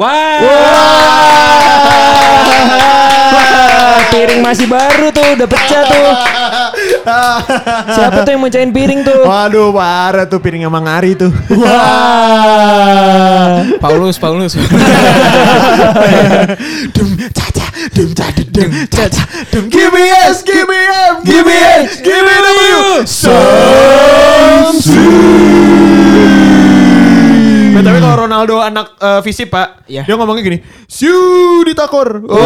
Wah. Wah, piring masih baru tuh, udah pecah tuh. Siapa tuh yang mecahin piring tuh? Waduh, parah tuh piring emang Ari tuh. Wah. Paulus, Paulus. Dum caca, dum caca, dum caca, dum give me S, give me M, give me H, give me W. Samsu. Nah, tapi kalau Ronaldo anak eh, Visip pak, Iya. dia ngomongnya gini, siu ditakor. Oh,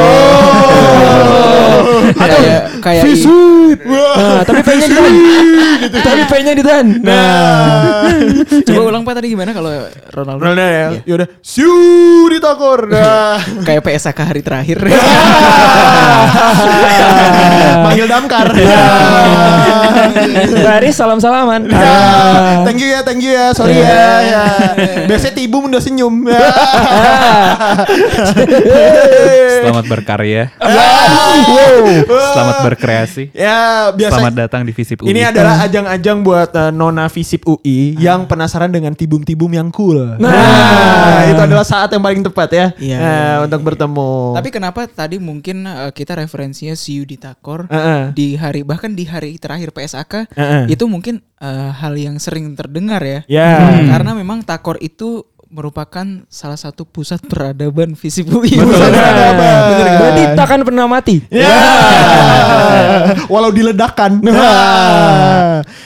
kayak kayak i- Visip. Nah, tapi P-nya ditahan. Tapi P-nya ditahan. Nah. Coba ulang Pak tadi gimana kalau Ronaldo? Ronaldo ya, Iya. yaudah, siu ditakor. Nah. Kayak PSAK hari terakhir. Manggil damkar. Baris salam-salaman. Ya, Ah. thank you ya, thank you ya, sorry ya. ya. Biasanya tibum udah senyum. Selamat berkarya. Selamat berkreasi. ya, biasa. Selamat datang di Visip UI. Ini adalah ajang-ajang buat uh, Nona Visip UI yang penasaran dengan tibum-tibum yang cool. Nah, itu adalah saat yang paling tepat ya. Iya. Nah, untuk bertemu. Tapi kenapa tadi mungkin uh, kita referensinya Siu di Takor Heeh. di hari bahkan di hari terakhir PSAK Heeh. itu mungkin uh, hal yang sering terdengar ya. Ya. Hmm. Karena memang Takor itu merupakan salah satu pusat peradaban Visip UI. Pusat peradaban. Bener kan? Berarti tak akan pernah mati. Ya. Walau diledakkan.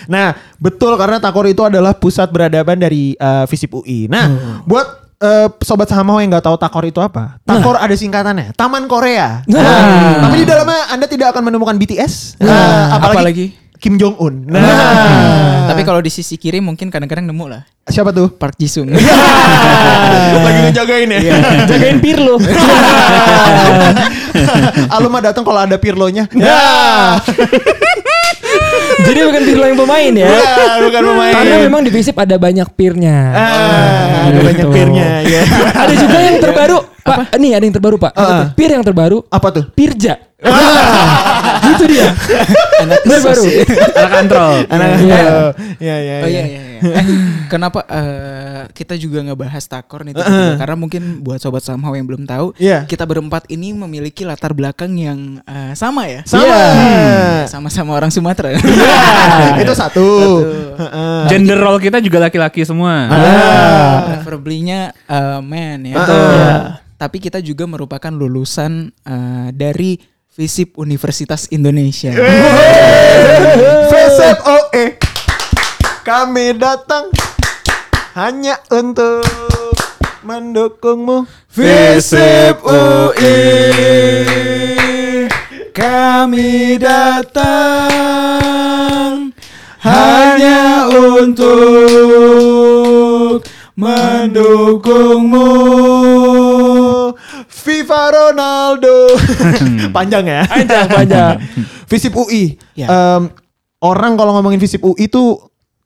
nah, betul karena Takor itu adalah pusat beradaban dari uh, Visip UI. Nah, buat uh, sobat Samau yang nggak tahu Takor itu apa? Takor ada singkatannya, Taman Korea. Nah, tapi di dalamnya Anda tidak akan menemukan BTS, uh, apalagi, Apalagi? Kim Jong Un. Nah, Tapi kalau di sisi kiri mungkin kadang-kadang nemu lah siapa tuh? Park Jisung. Lagi ngejagain ya. Jagain Pirlo. Alum mah datang kalau ada Pirlonya. Ya. Jadi bukan Pirlo yang pemain ya. Ya, bukan pemain. Karena memang di Visip ada banyak pirnya. Ah, ada banyak Gitu. pirnya ya. ada juga yang terbaru, Pak. Nih ada yang terbaru, Pak. Apa? Pir yang terbaru, Apa tuh? Pirja. Itu dia. Anak Terbaru. anak kontrol. Anak Iya. ya ya. Oh ya. iya iya. iya. Eh, kenapa eh, kita juga ngebahas takor nih tiba-tiba? Karena mungkin buat sobat somehow yang belum tahu, Iya. kita berempat ini memiliki latar belakang yang eh, sama ya. Sama. Iya. Sama-sama orang Sumatera. Ya, itu satu. Satu. Heeh. Gender role kita juga laki-laki semua. Preferably-nya eh, man ya. Betul. Ya. Tapi kita juga merupakan lulusan eh, dari Visip Universitas Indonesia. Vesep OE. Kami datang hanya untuk mendukungmu. Visip UI Kami datang Hanya untuk Mendukungmu Viva Ronaldo. panjang ya. Panjang, panjang. Visip UI. Ya. Em, orang kalau ngomongin Visip UI itu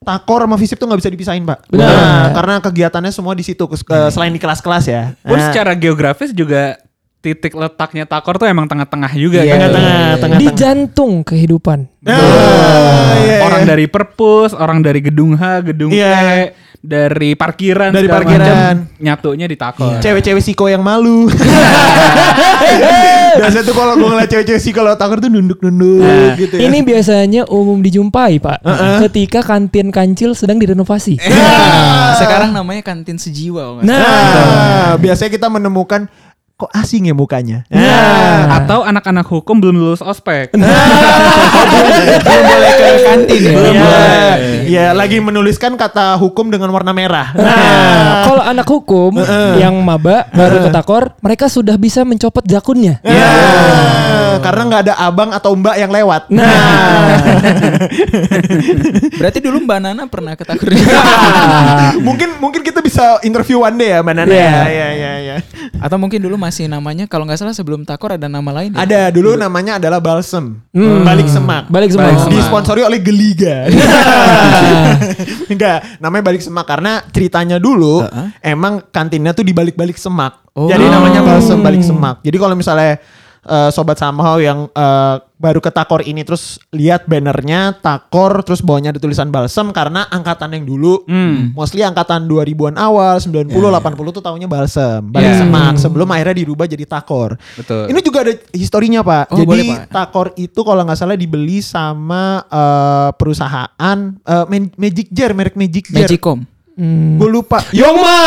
Takor sama Visip tuh nggak bisa dipisahin pak. Benar. Nah, karena kegiatannya semua di situ ke- ke- selain di kelas-kelas ya. Pun Nah, secara geografis juga titik letaknya Takor tuh emang tengah-tengah juga Iya, kan. tengah-tengah, iya, tengah. Di jantung kehidupan. Ah, iya, Orang iya. dari perpus, orang dari gedung H, gedung Iya. E, dari parkiran, Dari parkiran. macam, nyatunya di Takor. cewek-cewek siko yang malu. Biasanya tuh kalau gue ngeliat cewek-cewek siko lewat Takor tuh nunduk-nunduk Nah, gitu ya. Ini biasanya umum dijumpai, Pak. Ketika kantin kancil sedang direnovasi. Sekarang namanya kantin sejiwa kalau nggak Nah. Nah, biasanya kita menemukan kok asing ya mukanya. Nah. Atau anak-anak hukum belum lulus ospek. Belum boleh ke kantin ya Iya, boleh. Iya, lagi menuliskan kata hukum dengan warna merah. Nah, kalau anak hukum yang maba baru ke takor, mereka sudah bisa mencopot jakunnya. Ya, karena nggak ada abang atau mbak yang lewat. Nah, Berarti dulu Mbak Nana pernah ke Takor mungkin mungkin kita bisa interview one day ya, Mbak Nana. Iya. Ya, ya, ya, ya. Atau mungkin dulu masih namanya kalau nggak salah sebelum Takor ada nama lain ya? Ada dulu namanya adalah balsem, Hmm. balik semak. balik semua. Balik semak. Disponsori oleh Geliga. Enggak, namanya balik semak karena ceritanya dulu emang kantinnya tuh di balik-balik semak. Oh. Jadi namanya balsem balik semak. Jadi kalau misalnya eh, sobat somehow yang eh, baru ke Takor ini terus lihat bannernya Takor terus bawahnya ada tulisan Balsem karena angkatan yang dulu Hmm. mostly angkatan 2000-an awal 90 80 tuh taunya Balsem Balik Ya. Semak sebelum akhirnya dirubah jadi Takor Betul. ini juga ada historinya Pak Oh, jadi boleh, Pak. Takor itu kalau nggak salah dibeli sama eh, perusahaan Man- Magic Jar merek Magic Jar Magicom. Hmm. Gue lupa. Yongma.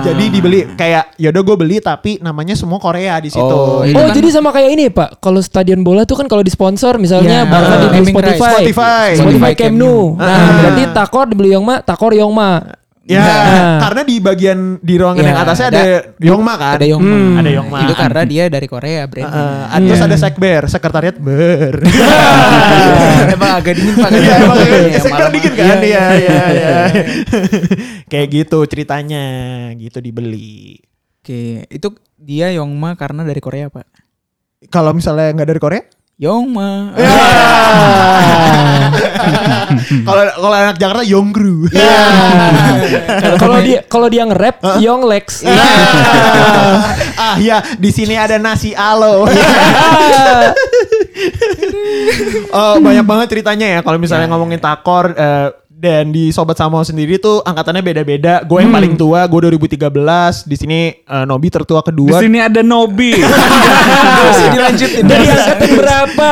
Jadi dibeli kayak yaudah gue beli tapi namanya semua Korea di situ. Oh, Itu Oh kan- jadi sama kayak ini Pak. Kalau stadion bola tuh kan kalau di sponsor misalnya Ya, Barca dibeli naming Spotify. Spotify. Spotify Spotify Camp Nou. Nah, Ah. berarti Takor dibeli Yongma, Takor Yongma. Ya, Nah. karena di bagian di ruangan Ya, yang atasnya ada, ada- Yongma kan. Ada Yongma. Hmm. Ada Yongma. Itu karena dia dari Korea, brand. Eh, ada- terus ada sekber, sekretariat ber. emang agak dingin pak. Iya, emang Iya, sekber dikit kan? Iya, iya, iya. Kayak gitu ceritanya, gitu dibeli. Oke, itu dia Yongma karena dari Korea pak. Kalau misalnya nggak dari Korea? Yongma. Ya. Kalau kalau anak Jakarta Yonggru. Kalau dia kalau dia nge-rap Yong Lex. ah ya di sini ada nasi alo. oh, banyak banget ceritanya ya kalau misalnya ngomongin takor eh, dan di sobat Samo sendiri tuh angkatannya beda-beda. Gue yang paling tua, gue 2013. Di sini eh, Nobi tertua Di kedua. sini ada Nobi. Masih dilanjutin. Dari angkatan berapa?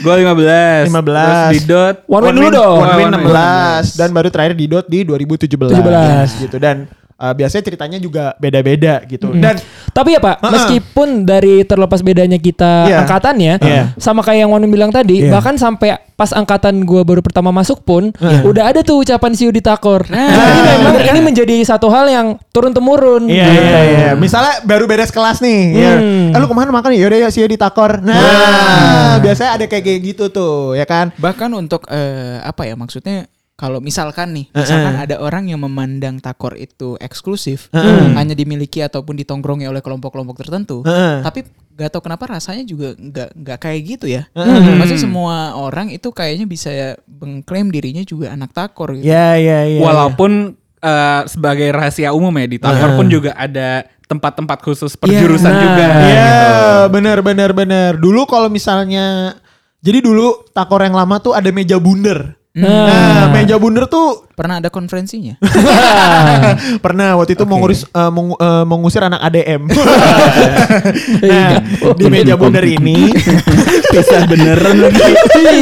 Gue 15. 15. Terus di dot. One win dulu dong. One win One win. 16 dan baru terakhir di dot di 2017 17. gitu dan eh, biasanya ceritanya juga beda-beda gitu. Dan Tapi ya Pak, Ha-ha. meskipun dari terlepas bedanya kita Iya. angkatannya, Iya. sama kayak yang Wanu bilang tadi, Iya. bahkan sampai pas angkatan gua baru pertama masuk pun, Iya. udah ada tuh ucapan siu di takor. Jadi memang ini menjadi satu hal yang turun temurun. Iya iya iya. Misalnya baru beres kelas nih. Ya. Hmm. Eh lu ke mana makan ya? Yaudah ya sih di takor. Nah, biasanya ada kayak gitu tuh, ya kan? Bahkan untuk eh, apa ya maksudnya kalau misalkan nih, misalkan ada orang yang memandang takor itu eksklusif, hanya dimiliki ataupun ditongkrongi oleh kelompok-kelompok tertentu, Heeh. tapi gak tahu kenapa rasanya juga nggak nggak kayak gitu ya. Hmm. Maksudnya semua orang itu kayaknya bisa mengklaim dirinya juga anak takor gitu. Ya ya ya. Walaupun eh, sebagai rahasia umum ya di Takor pun juga ada tempat-tempat khusus perjurusan Nah. juga. Iya, gitu. benar benar benar. Dulu kalau misalnya jadi dulu takor yang lama tuh ada meja bundar. Nah, meja bundar tuh Pernah ada konferensinya? pernah waktu itu menguris eh, mengu- eh, mengusir anak ADM. nah, di meja bundar ini Bisa beneran lagi.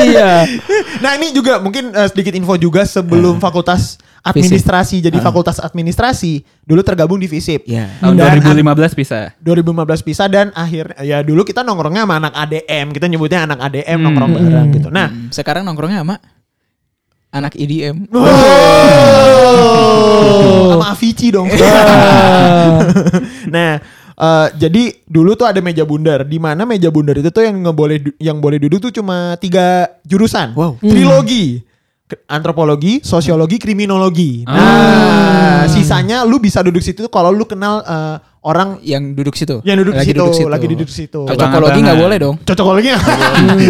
iya. Nah ini juga mungkin eh, sedikit info juga sebelum fakultas administrasi jadi fakultas administrasi dulu tergabung di FISIP. Iya. Tahun Dan 2015 bisa. 2015 pisah dan akhir ya dulu kita nongkrongnya sama anak ADM kita nyebutnya anak ADM nongkrong bareng gitu. Nah Hmm, Sekarang nongkrongnya sama anak EDM. Oh. sama Avicii dong. nah eh, jadi dulu tuh ada meja bundar di mana meja bundar itu tuh yang boleh yang boleh duduk tuh cuma tiga jurusan. Wow. Trilogi. Antropologi, sosiologi, kriminologi. Ah. Nah, sisanya lu bisa duduk situ kalau lu kenal eh, orang Yang duduk situ. yang duduk Lagi di situ, lagi duduk situ. Cocokologi nggak boleh dong. Cocokologi nggak?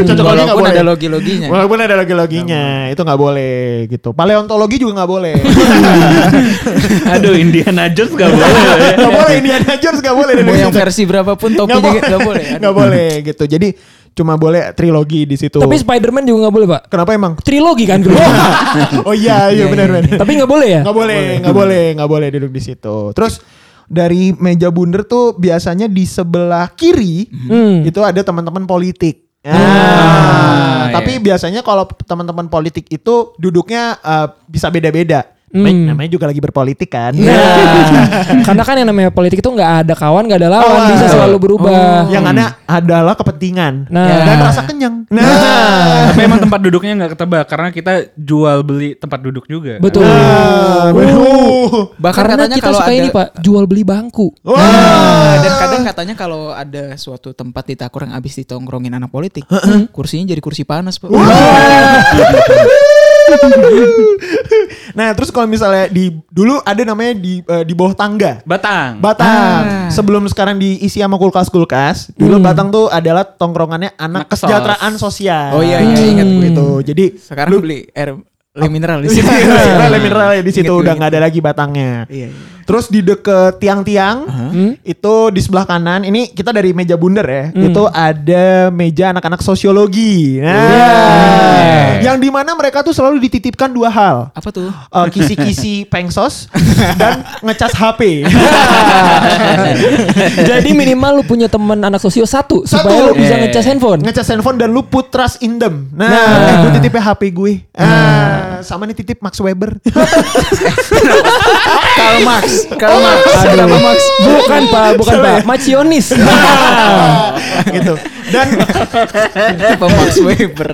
Cocokologi nggak boleh. ada logi-loginya. Walaupun ada logi-loginya, itu nggak boleh gitu. Paleontologi juga nggak boleh. Aduh Indiana Jones gak boleh. Nggak boleh Indiana Jones nggak boleh. Mau duduk yang situ. versi berapapun Nggak topinya boleh. nggak boleh. Nggak boleh gitu. Jadi cuma boleh trilogi di situ. Tapi Spider-Man juga nggak boleh Pak. Kenapa emang? Trilogi kan dulu. oh iya iya Iya, benar iya, benar. Tapi nggak boleh ya? Nggak boleh, nggak boleh, nggak boleh duduk di situ. Terus dari meja bundar tuh biasanya di sebelah kiri Hmm. itu ada teman-teman politik. Ah, Ah, iya. tapi biasanya kalau teman-teman politik itu duduknya eh, bisa beda-beda. Hmm. Namanya juga lagi berpolitik kan. Nah, karena kan yang namanya politik itu nggak ada kawan, nggak ada lawan, Oh, bisa oh. selalu berubah. Yang ada adalah kepentingan Nah. dan rasa kenyang. Nah, Tapi emang tempat duduknya nggak ketebak karena kita jual beli tempat duduk juga. Betul. Nah, betul. Bahkan Karena katanya kita kalau suka ada ini Pak, jual beli bangku. Wah. Ah, dan kadang katanya kalau ada suatu tempat di Takor yang abis ditongkrongin anak politik, kursinya jadi kursi panas, Pak. nah, terus kalau misalnya di dulu ada namanya di eh, di bawah tangga. Batang. Batang. Ah. Sebelum sekarang diisi sama kulkas-kulkas, dulu Batang tuh adalah tongkrongannya anak kesos. kesejahteraan sosial. Oh iya, iya, ingat gue. gitu. Jadi Sekarang beli air le mineral di situ. situ mineral di situ Ingat udah ingat nggak ada lagi batangnya. Iya, iya. Terus di deket tiang-tiang itu di sebelah kanan. Ini kita dari meja bundar ya. Itu ada meja anak-anak sosiologi. Nah, yang di mana mereka tuh selalu dititipkan dua hal. Apa tuh? Eh, kisi-kisi pengsos dan ngecas HP. Jadi minimal lu punya teman anak sosio satu, Satu. supaya lu bisa Yeah. ngecas handphone. ngecas handphone dan lu put trust in them. Nah, Nah. eh, gue titipnya HP gue. Ah, sama nih titip Max Weber. Karl Marx. Karl Marx. Kenapa Marx? Bukan pak, bukan pak? Macionis. gitu. Dan Kenapa Max Weber?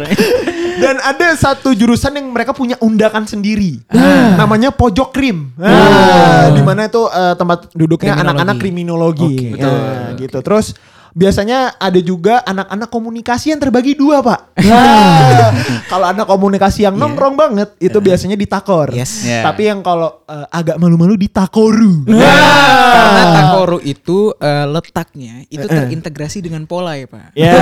dan ada satu jurusan yang mereka punya undakan sendiri. Ah. Namanya pojok krim. Ah, di mana itu eh, tempat duduknya anak-anak kriminologi. Oke, betul. Ya, gitu. Terus biasanya ada juga anak-anak komunikasi yang terbagi dua, Pak. Nah. Ah, kalau anak komunikasi yang nongkrong banget itu biasanya ditakor. Yes. Yeah. Tapi yang kalau eh, agak malu-malu ditakoru. Karena Ah. Takoru itu eh, letaknya itu terintegrasi dengan pola ya pak. Ya.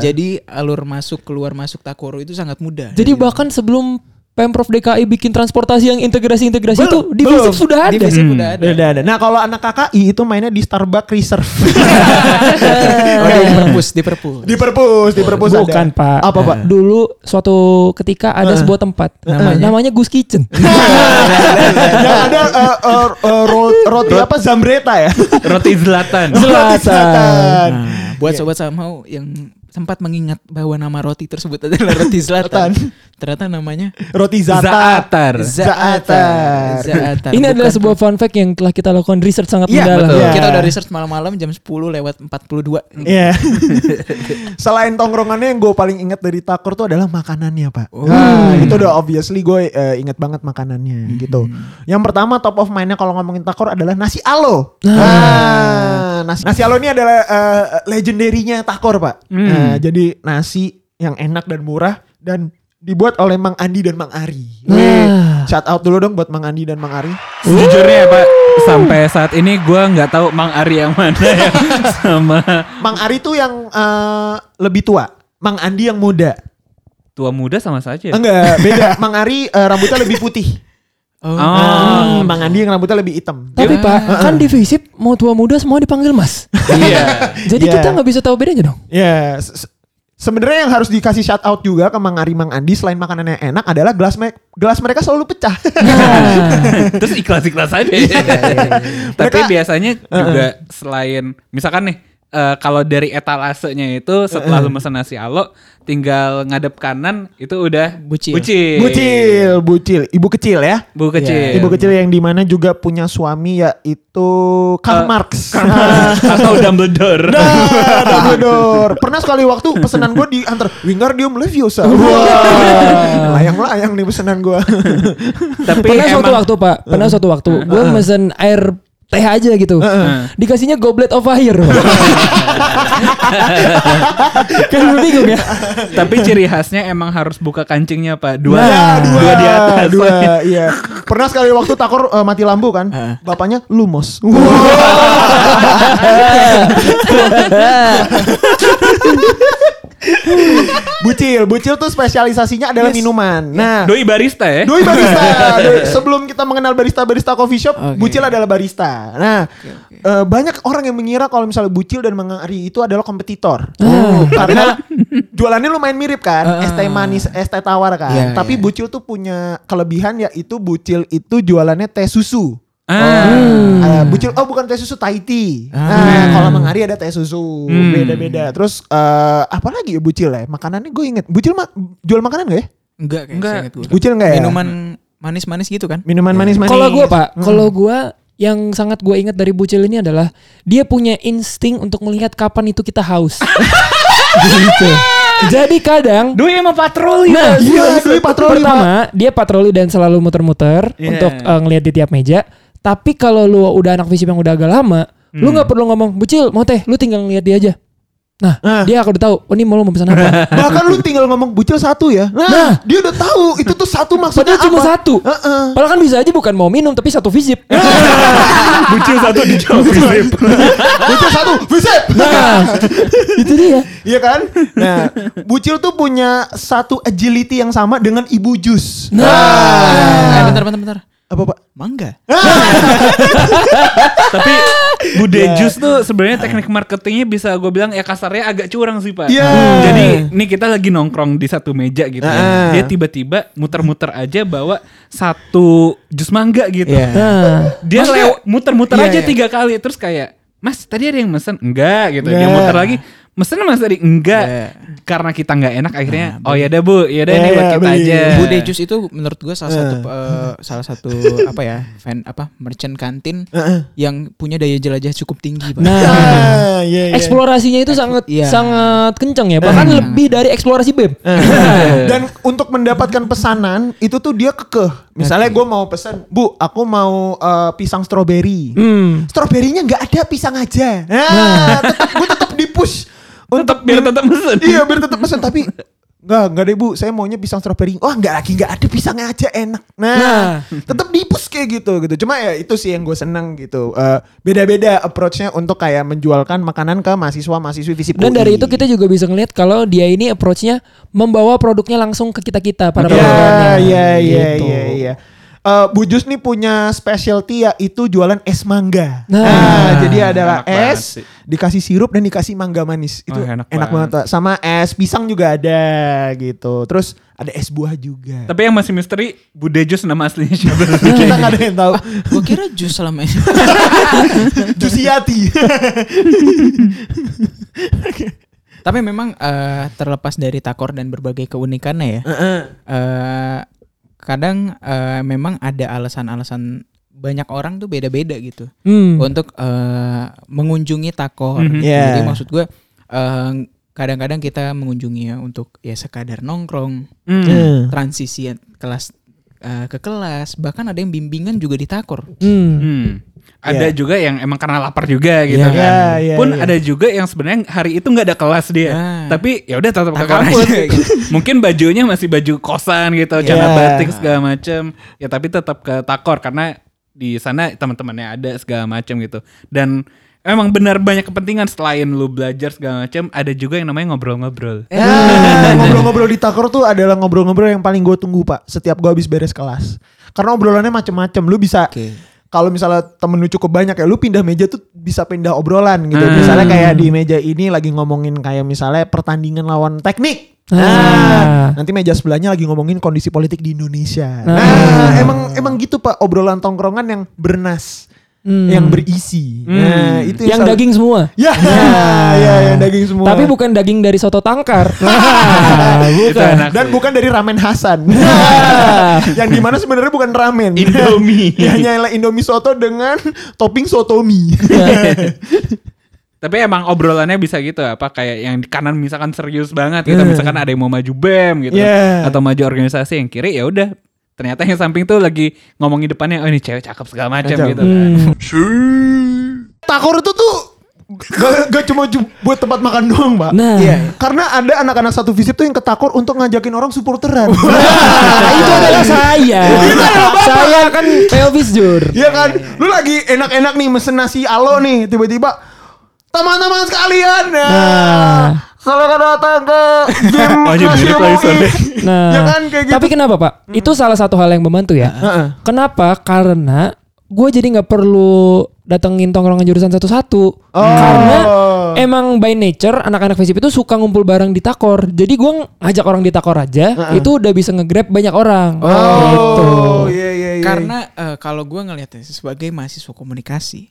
Jadi alur masuk keluar masuk Takoru itu sangat mudah. Jadi bahkan sebelum Pemprov DKI bikin transportasi yang integrasi-integrasi itu di belum. sudah ada. di udah ada. Udah ada. Nah kalau anak KKI itu mainnya di Starbucks Reserve. Oh, di perpus, di perpus. di perpus, di perpus ada. Bukan pak. Apa pak? Dulu suatu ketika ada sebuah tempat namanya namanya Gus Kitchen. yang ada eh, eh, eh, ro- roti apa Zambreta ya? Roti Zlatan. Roti Selatan. Nah, buat sobat Samau yang sempat mengingat bahwa nama roti tersebut adalah roti selatan. Ternyata namanya Roti. Zaatar. Zaatar. Zaatar. Ini adalah Bukan- sebuah fun fact yang telah kita lakukan research sangat Iya mendalam. betul. Iya. Kita udah research malam-malam jam 10 lewat 42. Iya. Selain tongkrongannya yang gue paling ingat dari Takur tuh adalah makanannya pak. Nah, itu udah obviously gue eh, inget banget makanannya gitu. Yang pertama top of mindnya kalau ngomongin Takur adalah nasi alo. Nah, nasi, nasi alo ini adalah eh, legendarinya Takur pak. Nah, jadi nasi yang enak dan murah dan dibuat oleh Mang Andi dan Mang Ari. Nah. Shout out dulu dong buat Mang Andi dan Mang Ari. Sejujurnya ya Pak, sampai saat ini gue nggak tahu Mang Ari yang mana yang sama Mang Ari tuh yang eh, lebih tua. Mang Andi yang muda. tua muda sama saja. Enggak, beda. Mang Ari eh, rambutnya lebih putih. Oh. Ah, Mang Andi yang rambutnya lebih hitam. Tapi pak, kan di FISIP mau tua muda semua dipanggil mas. Iya. Jadi Iya. kita nggak bisa tahu bedanya dong. Ya, se- se- sebenarnya yang harus dikasih shout out juga ke Mang Ari Mang Andi selain makanannya enak adalah gelas me- gelas mereka selalu pecah. Terus ikhlas-ikhlas aja. Tapi Mereka- biasanya juga selain misalkan nih eh, kalau dari etalasenya itu setelah lu mesen nasi alo tinggal ngadep kanan itu udah Bucil. Bucil. bucil, bucil, ibu kecil ya. Bu kecil. Ibu kecil yang di mana juga punya suami yaitu Karl Eh, Marx. Karl Marx atau Dumbledore. Nah, Dumbledore. Pernah sekali waktu pesanan gue diantar Wingardium Leviosa. Wah, layang-layang nih pesanan gue. Tapi pernah suatu emang waktu pak, pernah suatu waktu gue mesen air teh aja gitu, dikasihnya goblet of fire. Kan lu bingung ya. tapi ciri khasnya emang harus buka kancingnya Pak. Dua, Ya, dua, dua di atas. Dua, iya. Pernah sekali waktu takor eh, mati lampu kan. Bapaknya lumos. bucil, bucil tuh spesialisasinya adalah minuman. Nah, Doi barista ya. Doi barista. Doi- sebelum kita mengenal barista-barista coffee shop, Oke. Bucil adalah barista. Nah, eh, banyak orang yang mengira kalau misalnya Bucil dan Mang Ari itu adalah kompetitor. Oh, karena jualannya lumayan mirip kan, es teh manis, es teh tawar kan. Iya, Tapi iya. Bucil tuh punya kelebihan yaitu Bucil itu jualannya teh susu. Ah. Eh, bucil oh bukan teh susu Thai tea. Ah. Nah, kalau Mang Ari ada teh susu. Hmm. Beda-beda. Terus eh apa lagi ya Bucil ya? Makanannya gue inget. Bucil ma- jual makanan gak ya? Enggak kayak Enggak. Bucil enggak ya? Minuman manis-manis gitu kan? Minuman manis-manis. Kalau gue pak, kalau gue yang sangat gue ingat dari Bucil ini adalah dia punya insting untuk melihat kapan itu kita haus. gitu. Jadi kadang Doi emang patroli. Nah. Iya, Doi patroli, Pertama, dia patroli dan selalu muter-muter Iya. untuk eh, ngelihat di tiap meja. Tapi kalau lu udah anak fisip yang udah agak lama, lu nggak perlu ngomong, "Bucil, mau teh?" Lu tinggal ngeliat dia aja. Nah, Ah. dia akan udah tahu, "Oh, ini mau lu mau pesan apa?" Bahkan lu tinggal ngomong bucil satu ya. Nah, dia udah tahu itu tuh satu maksudnya Padahal cuma apa. satu. Heeh. Padahal kan bisa aja bukan mau minum tapi satu visip. Bucil satu dijawab visip. bucil satu, visip. Nah, itu dia. Iya kan? Nah, bucil tuh punya satu agility yang sama dengan ibu jus. Eh, bentar, bentar, bentar. Apa pak? Mangga. Tapi Bude Jus tuh sebenarnya teknik marketingnya bisa gue bilang ya kasarnya agak curang sih pak. Iya. Jadi ini kita lagi nongkrong di satu meja gitu. Ah. ya. Dia tiba-tiba muter-muter aja bawa satu jus mangga gitu. Iya. Nah, Dia Maksudnya- lew- muter-muter Iya, aja iya. tiga kali terus kayak Mas tadi ada yang mesen enggak gitu. Dia Enggak. muter lagi mesen mas tadi enggak. Iya. Karena kita nggak enak akhirnya oh ya udah Bu, ya udah ini Iya, buat kita beli. aja. Bude Jus itu menurut gue salah satu eh, salah satu apa ya fan apa merchant kantin yang punya daya jelajah cukup tinggi pak. nah Ah, iya, iya. eksplorasinya itu sangat iya. sangat kenceng ya. Bahkan lebih dari eksplorasi BEM. Dan untuk mendapatkan pesanan itu tuh dia kekeh. Misalnya gue mau pesan, Bu, aku mau eh, pisang stroberi. Hmm. Stroberinya nggak ada, pisang aja. Nah, tetap gue tetap di push Tetap biar tetap mesen. Iya, biar tetap pesan tapi Enggak, enggak deh bu, saya maunya pisang stroberi. Wah enggak lagi, enggak ada pisangnya aja enak. Nah, Nah. tetap dipus kayak gitu gitu. Cuma ya itu sih yang gue seneng gitu. Eh, beda-beda approach-nya untuk kayak menjualkan makanan ke mahasiswa-mahasiswi visip Dan dari itu kita juga bisa ngeliat kalau dia ini approach-nya membawa produknya langsung ke kita-kita para Ya, pelanggannya. iya, iya, Gitu. iya, iya. Eh, Bu Jus nih punya specialty yaitu jualan es mangga. Nah. Nah, jadi adalah Enak es sih. dikasih sirup dan dikasih mangga manis. Itu Oh, enak, enak banget. banget. Sama es pisang juga ada gitu. Terus ada es buah juga. Tapi yang masih misteri Bude Jus nama aslinya siapa? Kita nggak ada yang tahu. Gue kira jus selama ini. Jusiati. Tapi memang eh, terlepas dari takor dan berbagai keunikannya ya. eh, kadang eh, memang ada alasan-alasan banyak orang tuh beda-beda gitu Hmm. untuk eh, mengunjungi takor. Mhm. Yeah. Jadi maksud gue eh, kadang-kadang kita mengunjungi ya untuk ya sekadar nongkrong, Hmm. transisi kelas eh, ke kelas, bahkan ada yang bimbingan juga di takor. Hmm. Hmm. Ada Iya. juga yang emang karena lapar juga gitu Iya, kan. iya, iya, Pun iya. ada juga yang sebenarnya hari itu nggak ada kelas dia. Ah. Tapi ya udah tetap ke kampus. aja gitu. Mungkin bajunya masih baju kosan gitu, celana Iya. batik segala macem. Ya tapi tetap ke takor karena di sana teman-temannya ada segala macem gitu. Dan emang benar banyak kepentingan selain lu belajar segala macem, ada juga yang namanya ngobrol-ngobrol. Ya, ngobrol-ngobrol di Takor tuh adalah ngobrol-ngobrol yang paling gue tunggu pak. Setiap gue habis beres kelas. Karena obrolannya macem-macem. Lu bisa Oke. Kalau misalnya temen lu cukup banyak ya lu pindah meja tuh bisa pindah obrolan gitu. Hmm. Misalnya kayak di meja ini lagi ngomongin kayak misalnya pertandingan lawan teknik. Nah, Ah. nanti meja sebelahnya lagi ngomongin kondisi politik di Indonesia. Nah. Nah, emang emang gitu Pak obrolan tongkrongan yang bernas, Hmm. yang berisi. Nah, itu yang selalu- daging semua. Ya, ya, yang daging semua. Tapi bukan daging dari soto tangkar. Nah, Itu bukan. dan bukan dari ramen Hasan. yang di mana sebenarnya bukan ramen. Indomie. ya, hanya Indomie soto dengan topping sotomi. Tapi emang obrolannya bisa gitu apa kayak yang di kanan misalkan serius banget gitu misalkan ada yang mau maju BEM gitu Yeah. atau maju organisasi yang kiri ya udah ternyata yang samping tuh lagi ngomongin depannya oh ini cewek cakep segala macam gitu. Hmm. Takor itu tuh gak, gak cuma buat tempat makan doang, Pak. Nah. Iya. Karena ada anak-anak satu visip tuh yang ke Takor untuk ngajakin orang supporteran. Nah, itu adalah saya. saya kan PO Visjur. Iya kan? Lu lagi enak-enak nih mesen nasi alo nih, tiba-tiba teman-teman sekalian ya. Nah. Selamat datang ke game jadi nasi mirip lagi MUI. soalnya. Nah, Ya kan, kayak gitu. tapi kenapa Pak? Itu salah satu hal yang membantu ya. Heeh. Kenapa? Karena gue jadi nggak perlu datengin tongkrongan jurusan satu-satu. Oh. Karena emang by nature anak-anak FISIP itu suka ngumpul bareng di takor. Jadi gue ngajak orang di takor aja, itu udah bisa nge-grab banyak orang. Oh, Gitu. iya iya iya. Karena eh, kalau gue ngelihatnya sebagai mahasiswa komunikasi,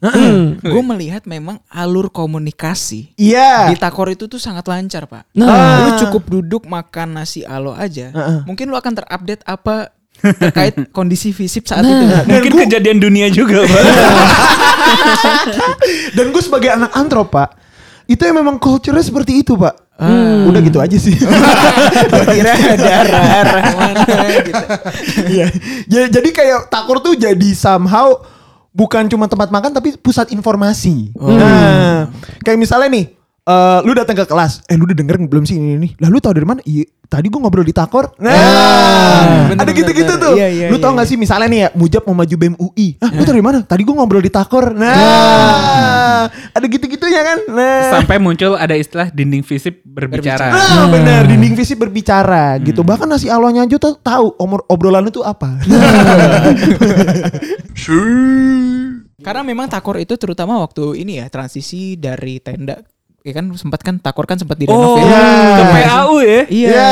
gue melihat memang alur komunikasi iya. di takor itu tuh sangat lancar pak. Nah. lu cukup duduk makan nasi alo aja, Heeh. mungkin lu akan terupdate apa terkait kondisi visip saat Nah. itu. Mungkin gua- kejadian dunia juga, Pak. Dan gue sebagai anak antrop, Pak, itu yang memang culture-nya seperti itu, Pak. Hmm. Udah gitu aja sih. Kira mana gitu. Iya. Ja- Jadi kayak Takor tuh jadi somehow bukan cuma tempat makan tapi pusat informasi. Oh. Nah, kayak misalnya nih eh, lu datang ke kelas, eh lu udah denger belum sih ini ini? Lah lu tau dari mana? Iya, tadi gua ngobrol di Takor. Nah, bener, ada gitu-gitu tuh. Iya, iya, lu tau iya, gak sih misalnya nih ya, Mujab mau maju BEM UI. Ah, lu tau dari mana? Tadi gua ngobrol di Takor. Nah, ada gitu-gitunya kan? Nah. Sampai muncul ada istilah dinding visip berbicara. Ah, bener dinding visi berbicara gitu. Hmm. Bahkan nasi alonnya aja tuh tahu omor obrolan itu apa. Karena memang takor itu terutama waktu ini ya transisi dari tenda ya kan sempat kan takor kan sempat Oh, direnov ya. ke PAU ya? Iya. Iya.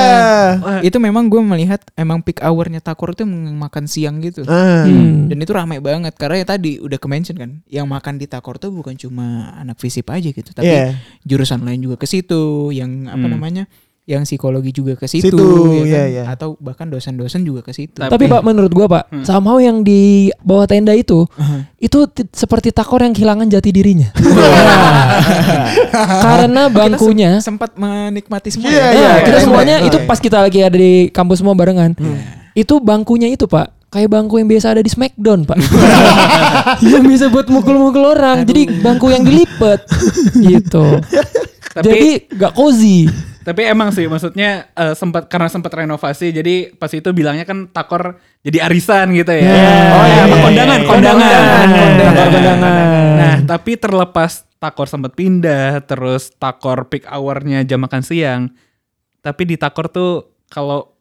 Itu memang gue melihat emang peak hournya takor itu makan siang gitu. Ah. Hmm. Dan itu ramai banget karena ya tadi udah ke mention kan, yang makan di takor tuh bukan cuma anak fisip aja gitu, tapi Iya. jurusan lain juga ke situ, yang apa Hmm. namanya, yang psikologi juga ke situ, Situ, ya kan? iya, iya. atau bahkan dosen-dosen juga ke situ. Tapi- Tapi Pak menurut gua Pak, Hmm. somehow yang di bawah tenda itu itu ti- seperti takor yang kehilangan jati dirinya. Karena Kita bangkunya sem- sempat menikmati semua. Iya, ya? Nah, iya, kita iya. semuanya Iya. itu pas kita lagi ada di kampus semua barengan. Itu bangkunya itu, Pak. Kayak bangku yang biasa ada di Smackdown, Pak. yang bisa buat mukul-mukul orang. Jadi bangku yang dilipat gitu. Tapi Jadi gak cozy. Tapi emang sih maksudnya eh, sempat karena sempat renovasi jadi pas itu bilangnya kan takor jadi arisan gitu ya. Yeah. Oh ya, kondangan, yeah. kondangan. Kondangan, Kondangan. kondangan. Nah, tapi terlepas takor sempat pindah terus takor peak hour-nya jam makan siang. Tapi di takor tuh kalau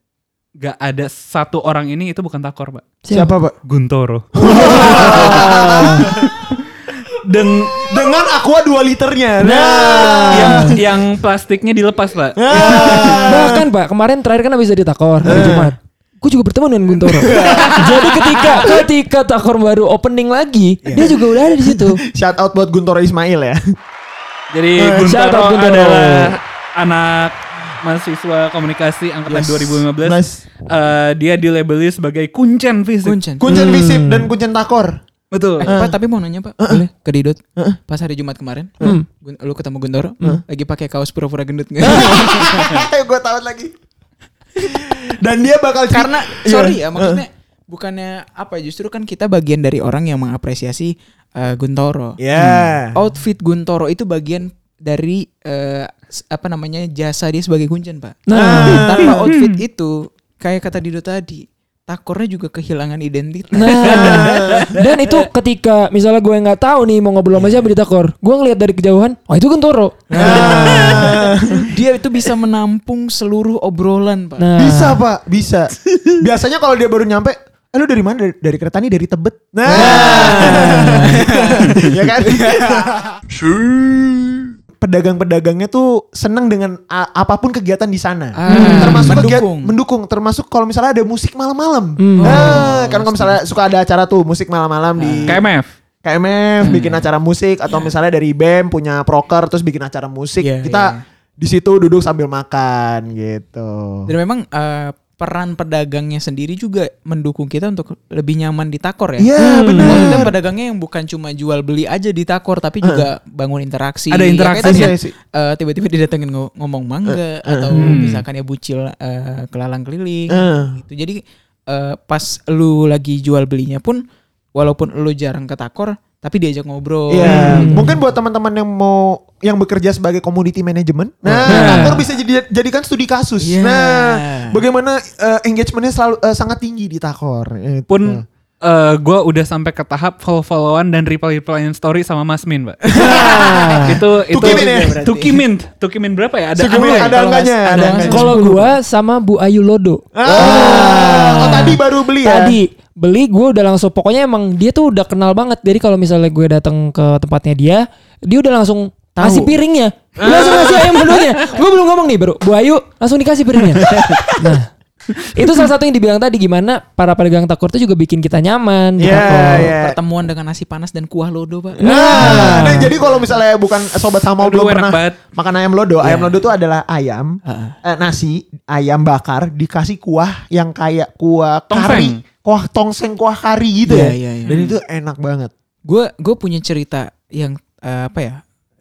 gak ada satu orang ini itu bukan takor, Pak. Siapa, Pak? Guntoro. Dan Dengan aqua 2 liternya. Nah. yang yang plastiknya dilepas, Pak. Bahkan Pak, kemarin terakhir kan habis dari takor hari Jumat. Gue juga bertemu dengan Guntoro. Jadi ketika ketika takor baru opening lagi, dia juga udah ada di situ. Shout out buat Guntoro Ismail ya. Jadi shout out Guntoro Guntoro. adalah anak mahasiswa komunikasi angkatan Yes. 2015. Nice. Eh, dia dilabeli sebagai kuncen fisik. Kuncen. Kuncen visip dan kuncen takor. Betul. Eh, Pak, tapi mau nanya Pak, boleh ke Didot? Pas hari Jumat kemarin, Hmm. Gun- lu ketemu Guntoro, lagi pakai kaos pura-pura gendut nggak? Ayo gue tahu lagi. dan dia bakal Karena Iya. sorry ya, maksudnya bukannya apa? Justru kan kita bagian dari orang yang mengapresiasi eh, Guntoro. Ya. Outfit Guntoro itu bagian dari s- apa namanya jasa dia sebagai kuncen Pak. Nah. Tanpa outfit itu, kayak kata Dido tadi, takornya juga kehilangan identitas. Nah, dan itu ketika misalnya gue nggak tahu nih mau ngobrol sama siapa di takor, gue ngelihat dari kejauhan, oh itu Guntoro. Nah. dia itu bisa menampung seluruh obrolan Pak. Nah, Bisa pak, bisa. Biasanya kalau dia baru nyampe, eh lu dari mana? Dari, dari kereta nih, dari Tebet. Nah, ya kan? Pedagang-pedagangnya tuh seneng dengan apa pun kegiatan di sana. Ah, termasuk mendukung. kegiatan mendukung, termasuk kalau misalnya ada musik malam-malam. Hmm. Nah, kan kalau misalnya suka ada acara tuh musik malam-malam di KMF. KMF bikin acara musik atau misalnya dari BEM punya proker terus bikin acara musik. Iya, kita iya. di situ duduk sambil makan gitu. Dan memang eh, peran pedagangnya sendiri juga mendukung kita untuk lebih nyaman di takor ya. Iya, Hmm. benar. Maksudnya pedagangnya yang bukan cuma jual beli aja di takor tapi juga bangun interaksi. Ada Ya, interaksi kan, sih. eh, tiba-tiba didatengin ngo- ngomong mangga atau Hmm. misalkan ya bucil eh, kelalang keliling Eh. gitu. Jadi eh, pas lu lagi jual belinya pun walaupun lu jarang ke takor tapi diajak ngobrol. Iya, Hmm. mungkin buat teman-teman yang mau yang bekerja sebagai community management, nah, Nah. kantor bisa jadi jadikan studi kasus. Iya. Nah, bagaimana eh, engagementnya selalu eh, sangat tinggi di Takor. Itu. Pun eh gue udah sampai ke tahap follow-followan dan reply-replyan story sama Mas Min, Pak. itu itu Tukimin ya? Tukimin. Tukimin berapa ya? Ada Tukimin ya? ada angkanya, ada kalau gue sama Bu Ayu Lodo. Ah, oh tadi baru beli ya. Tadi beli gue udah langsung pokoknya emang dia tuh udah kenal banget. Jadi kalau misalnya gue datang ke tempatnya dia, dia udah langsung Tahu. kasih piringnya. Dia langsung ngasih ayam dulunya. Gue belum ngomong nih baru. Bu Ayu langsung dikasih piringnya. nah, itu salah satu yang dibilang tadi gimana para pedagang takor itu juga bikin kita nyaman takor. iya. Pertemuan dengan nasi panas dan kuah lodo, Pak. Nah, nah, jadi kalau misalnya bukan sobat sama Aduh, belum pernah banget. makan ayam lodo, ayam Iya. lodo itu adalah ayam, eh, nasi, ayam bakar dikasih kuah yang kayak kuah kari, Tongseng. kuah tongseng, kuah kari gitu Iya, ya. iya, iya. Dan itu enak banget. gue gue punya cerita yang eh, apa ya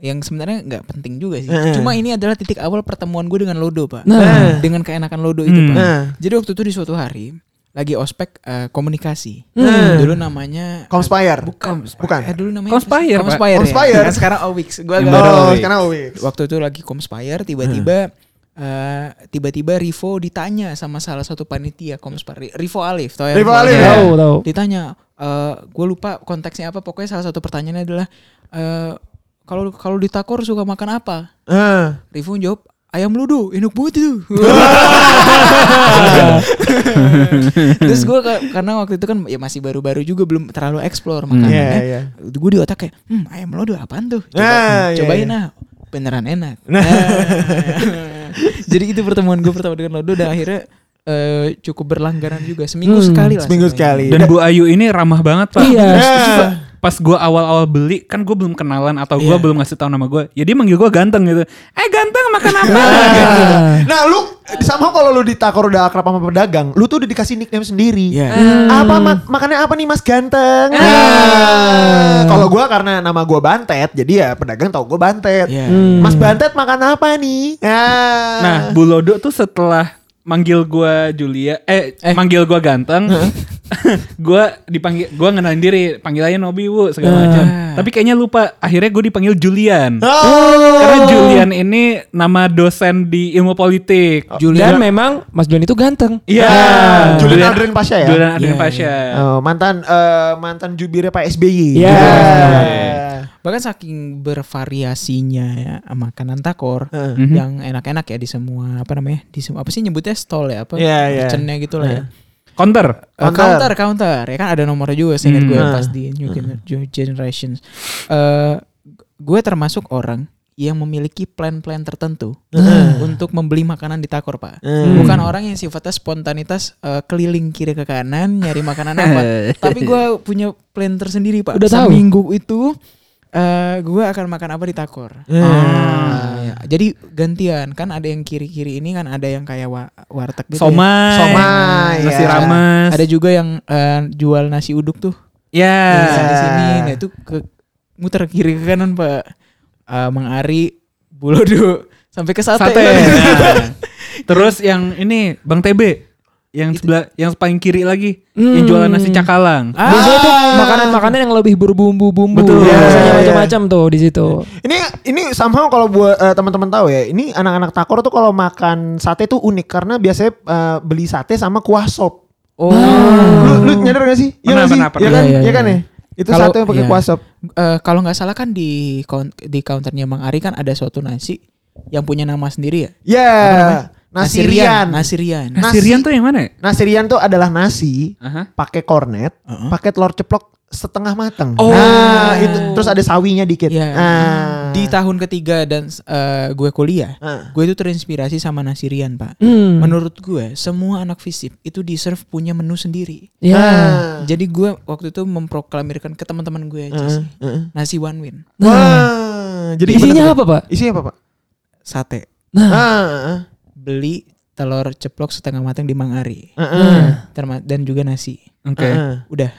yang sebenarnya nggak penting juga sih Heeh. cuma ini adalah titik awal pertemuan gue dengan Lodo pak Nah. dengan keenakan Lodo itu Hmm. pak Nah. jadi waktu itu di suatu hari lagi ospek eh, komunikasi. Hmm. Dulu namanya Conspire. bukan Bukan. Eh, dulu namanya Conspire. Conspire. Conspire. Ya. Kan sekarang Owix. Gua agak. Oh, sekarang Wix. waktu itu lagi Conspire tiba-tiba eh, tiba-tiba Rivo ditanya sama salah satu panitia Conspire Rivo Alif tau ya Rivo Alif. Alif? Tahu, tahu. ditanya gue lupa konteksnya apa pokoknya salah satu pertanyaannya adalah eh, kalau kalau di Takor suka makan apa Ah. Rivo jawab ayam ludo enak banget itu terus gue karena waktu itu kan ya masih baru-baru juga belum terlalu explore makanannya Iya, iya. gue di otak kayak hmm, ayam lodo apaan tuh Coba, Ah, iya, cobain iya. ah beneran enak Nah. jadi itu pertemuan gue pertama dengan lodo dan akhirnya eh, cukup berlangganan juga seminggu Hmm, sekali lah seminggu sekali. Dan Bu Ayu ini ramah banget pak. Iya. Pas gue awal-awal beli kan gue belum kenalan atau gue Iya. belum ngasih tahu nama gue. Ya dia manggil gue ganteng gitu. Eh ganteng makan apa? Nah, lu sama kalau lu ditakor udah akrab sama pedagang, lu tuh udah dikasih nickname sendiri. Iya. Apa mak makannya apa nih Mas Ganteng? Nah, kalau gua karena nama gua Bantet, jadi ya pedagang tahu gua Bantet. Iya. Hmm. Mas Bantet makan apa nih? Nah, Nah, Bu Lodo tuh setelah manggil gua Julia, eh, Eh. manggil gua ganteng, gua dipanggil, gua ngenalin diri, panggil aja Nobi Wu segala macam. Tapi kayaknya lupa, akhirnya gue dipanggil Julian. Oh. Karena Julian ini nama dosen di ilmu politik. Dan memang Mas Julian itu ganteng. Iya. Julian Adrian Pasha ya? Julian Adrian Iya, Pasha. Oh, mantan eh, mantan jubirnya Pak SBY. Iya. Bahkan saking bervariasinya ya makanan takor. Mhm. yang enak-enak ya di semua apa namanya di semua apa sih nyebutnya stall ya apa Iya, iya. merchantnya gitu lah ya. Counter. Eh, Counter. counter counter ya kan ada nomornya juga saya ingat gue Hmm. pas di New Gener- Generations. Eh gue termasuk orang yang memiliki plan-plan tertentu untuk membeli makanan di takor pak. Hmm. Bukan orang yang sifatnya spontanitas eh, keliling kiri ke kanan nyari makanan apa. Tapi gue punya plan tersendiri pak. Udah tahu? Seminggu itu eh gue akan makan apa di takor. Hmm. Ah, ya. Jadi gantian kan ada yang kiri-kiri ini kan ada yang kayak wa- warteg gitu. ya. Somai. Somai, Nasi ya. rames. Ada juga yang eh, jual nasi uduk tuh Ya. di sini sini. Nah itu ke muter kiri ke kanan pak. Eh, Mang Ari, Bulodo sampai ke sate. Sate. Nah. Terus yang ini Bang TB yang sebelah yang paling kiri lagi yang jualan nasi cakalang. Ah. Biasanya tuh makanan-makanan yang lebih berbumbu-bumbu. Betul. Ya, Iya, macam-macam tuh di situ. Ini ini somehow kalau buat eh, teman-teman tahu ya, ini anak-anak takor tuh kalau makan sate tuh unik karena biasanya eh, beli sate sama kuah sop. Oh. Lu, lu nyadar gak sih? Iya gak sih? Iya kan? Iya, Iya iya, kan iya. ya? Itu Kalau- sate yang pakai iya. kuah sop. Eh, kalau nggak salah kan di di counternya Mang Ari kan ada suatu nasi yang punya nama sendiri ya. Ya, Nasi nasi rian. Nasi rian. Nasi Rian tuh yang mana? ya? Nasi rian tuh adalah nasi Aha. pakai kornet, Heeh. pakai telur ceplok setengah matang. Oh. Nah, itu terus ada sawinya dikit. Iya. Nah. Di tahun ketiga dan eh, gue kuliah, Heeh. gue itu terinspirasi sama nasi rian pak. Hmm. Menurut gue semua anak fisip itu deserve punya menu sendiri. Ya. Nah. Jadi gue waktu itu memproklamirkan ke teman-teman gue aja sih heeh. nasi one win Wah, jadi Isinya apa, Pak? Isinya apa, Pak? sate Nah. Ah, beli telur ceplok setengah matang di Mang Ari ah, ah, Terma- dan juga nasi. Oke. ah. Udah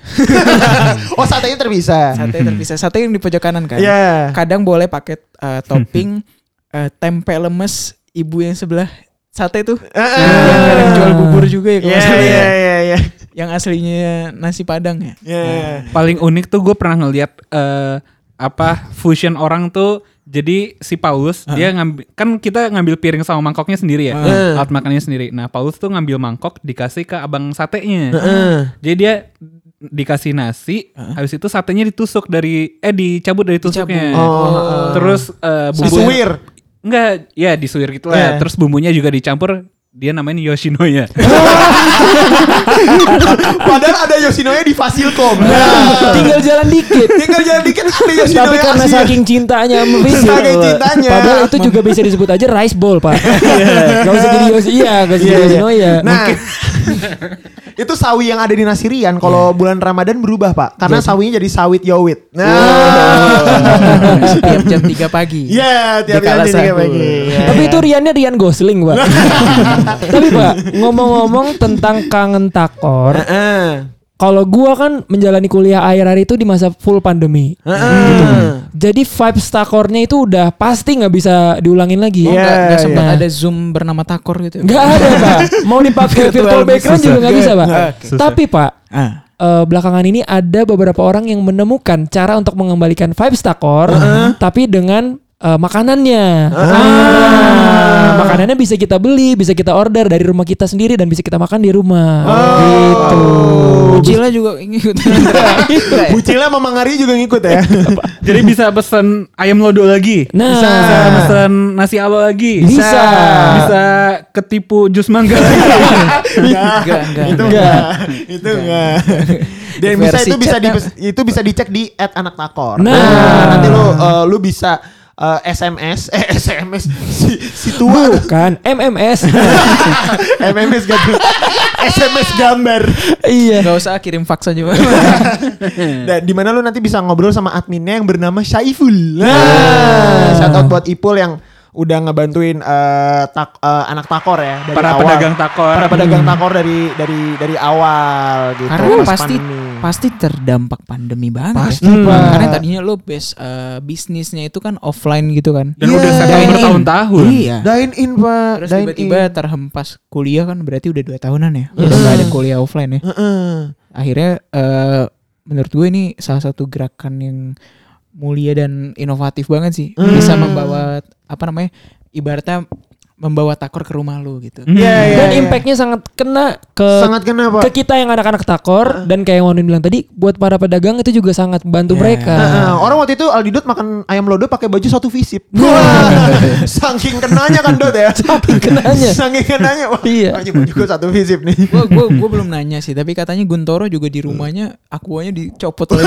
Oh, satenya terpisah. sate terpisah sate yang di pojok kanan kan. Iya. Kadang boleh pakai eh, topping eh, tempe lemes ibu yang sebelah sate tuh. Ah, ah. Yang kadang jual bubur juga ya kalau Iya, nggak salah iya, ya. iya, iya. Yang aslinya nasi padang ya. Iya. Paling unik tuh gue pernah ngeliat eh, apa fusion orang tuh jadi si Paulus dia ngambil kan kita ngambil piring sama mangkoknya sendiri ya? Heeh. alat makannya sendiri. Nah Paulus tuh ngambil mangkok dikasih ke abang satenya. Heeh. jadi dia dikasih nasi habis itu satenya ditusuk dari eh dicabut dari tusuknya. Oh, terus eh, bumbu Disuwir. enggak ya disuir gitu lah. Iya. terus bumbunya juga dicampur dia namanya Yoshinoya Padahal ada Yoshinoya di Fasilkom. Nah, tinggal jalan dikit. tinggal jalan dikit ada Yoshinoya Tapi karena asli. saking cintanya sama. Saking cintanya. Padahal itu juga bisa disebut aja rice bowl, Pak. Gak usah jadi Yoshi, iya, gak usah Iya, jadi iya. Yoshinoya. Nah, itu sawi yang ada di Nasirian kalau bulan Ramadan berubah, Pak. Karena sawinya jadi sawit yowit. Nah. Setiap jam 3 pagi. Iya, tiap kala hari tiga sahur. pagi. Iya. Tapi itu Riannya Rian Gosling, Pak. Tapi Pak, ngomong-ngomong tentang kangen takor, Heeh. kalau gua kan menjalani kuliah akhir-akhir itu di masa full pandemi. Gitu. Jadi vibes takornya itu udah pasti nggak bisa diulangin lagi. Oh, Iya, nggak nggak iya. sempat ada zoom bernama Takor gitu. Nggak ada pak. Mau dipakai Virtual virtual background susah. juga nggak bisa pak. Susah. Tapi pak eh, belakangan ini ada beberapa orang yang menemukan cara untuk mengembalikan vibes takor, tapi dengan eh, makanannya. Nah, makanannya bisa kita beli, bisa kita order dari rumah kita sendiri dan bisa kita makan di rumah. Gitu. Ucila juga ingin Bucilnya sama Mangari juga ngikut ya. Jadi bisa pesen ayam lodo lagi. Nah. Bisa pesen nasi alo lagi. Bisa. Bisa ketipu jus mangga lagi. Enggak, enggak. itu Enggak. enggak. Itu enggak. Dan bisa itu bisa di, chatnya. itu bisa dicek di @anaktakor. Nah. nanti lu eh, lu bisa eh, SMS eh SMS si, si tua Bukan MMS. MMS gak tuh. SMS gambar. iya. Enggak usah kirim fax aja. Dan di mana lu nanti bisa ngobrol sama adminnya yang bernama Syaiful. Nah, shout out buat Ipul yang udah ngebantuin eh, tak, eh, anak takor ya dari Para awal. pedagang takor. Para pedagang takor dari dari dari awal gitu. Karena pas pasti pandemi. Pasti terdampak pandemi banget. Pasti, ya. Pak. Karena tadinya lo base eh, bisnisnya itu kan offline gitu kan. Dan Iya. udah sadar Dine in. bertahun-tahun. Iya. Dine in pak. Terus Dine tiba-tiba in. terhempas kuliah kan berarti udah dua tahunan ya. Udah nggak ada kuliah offline ya. Heeh. Akhirnya eh, menurut gue ini salah satu gerakan yang mulia dan inovatif banget sih. Bisa membawa apa namanya? Ibaratnya membawa takor ke rumah lu gitu. Hmm. Iya, iya, Dan iya. impactnya sangat kena ke sangat kena pak. ke kita yang anak-anak takor dan kayak yang Wanin bilang tadi buat para pedagang itu juga sangat membantu mereka. Heeh, orang waktu itu Aldi Dot makan ayam lodo pakai baju satu visip. Wah, saking kenanya kan Dot ya. Saking kenanya. saking kenanya. Wah, Iya. Baju gua satu visip nih. Gue gua, gua belum nanya sih, tapi katanya Guntoro juga di rumahnya akuanya dicopot oleh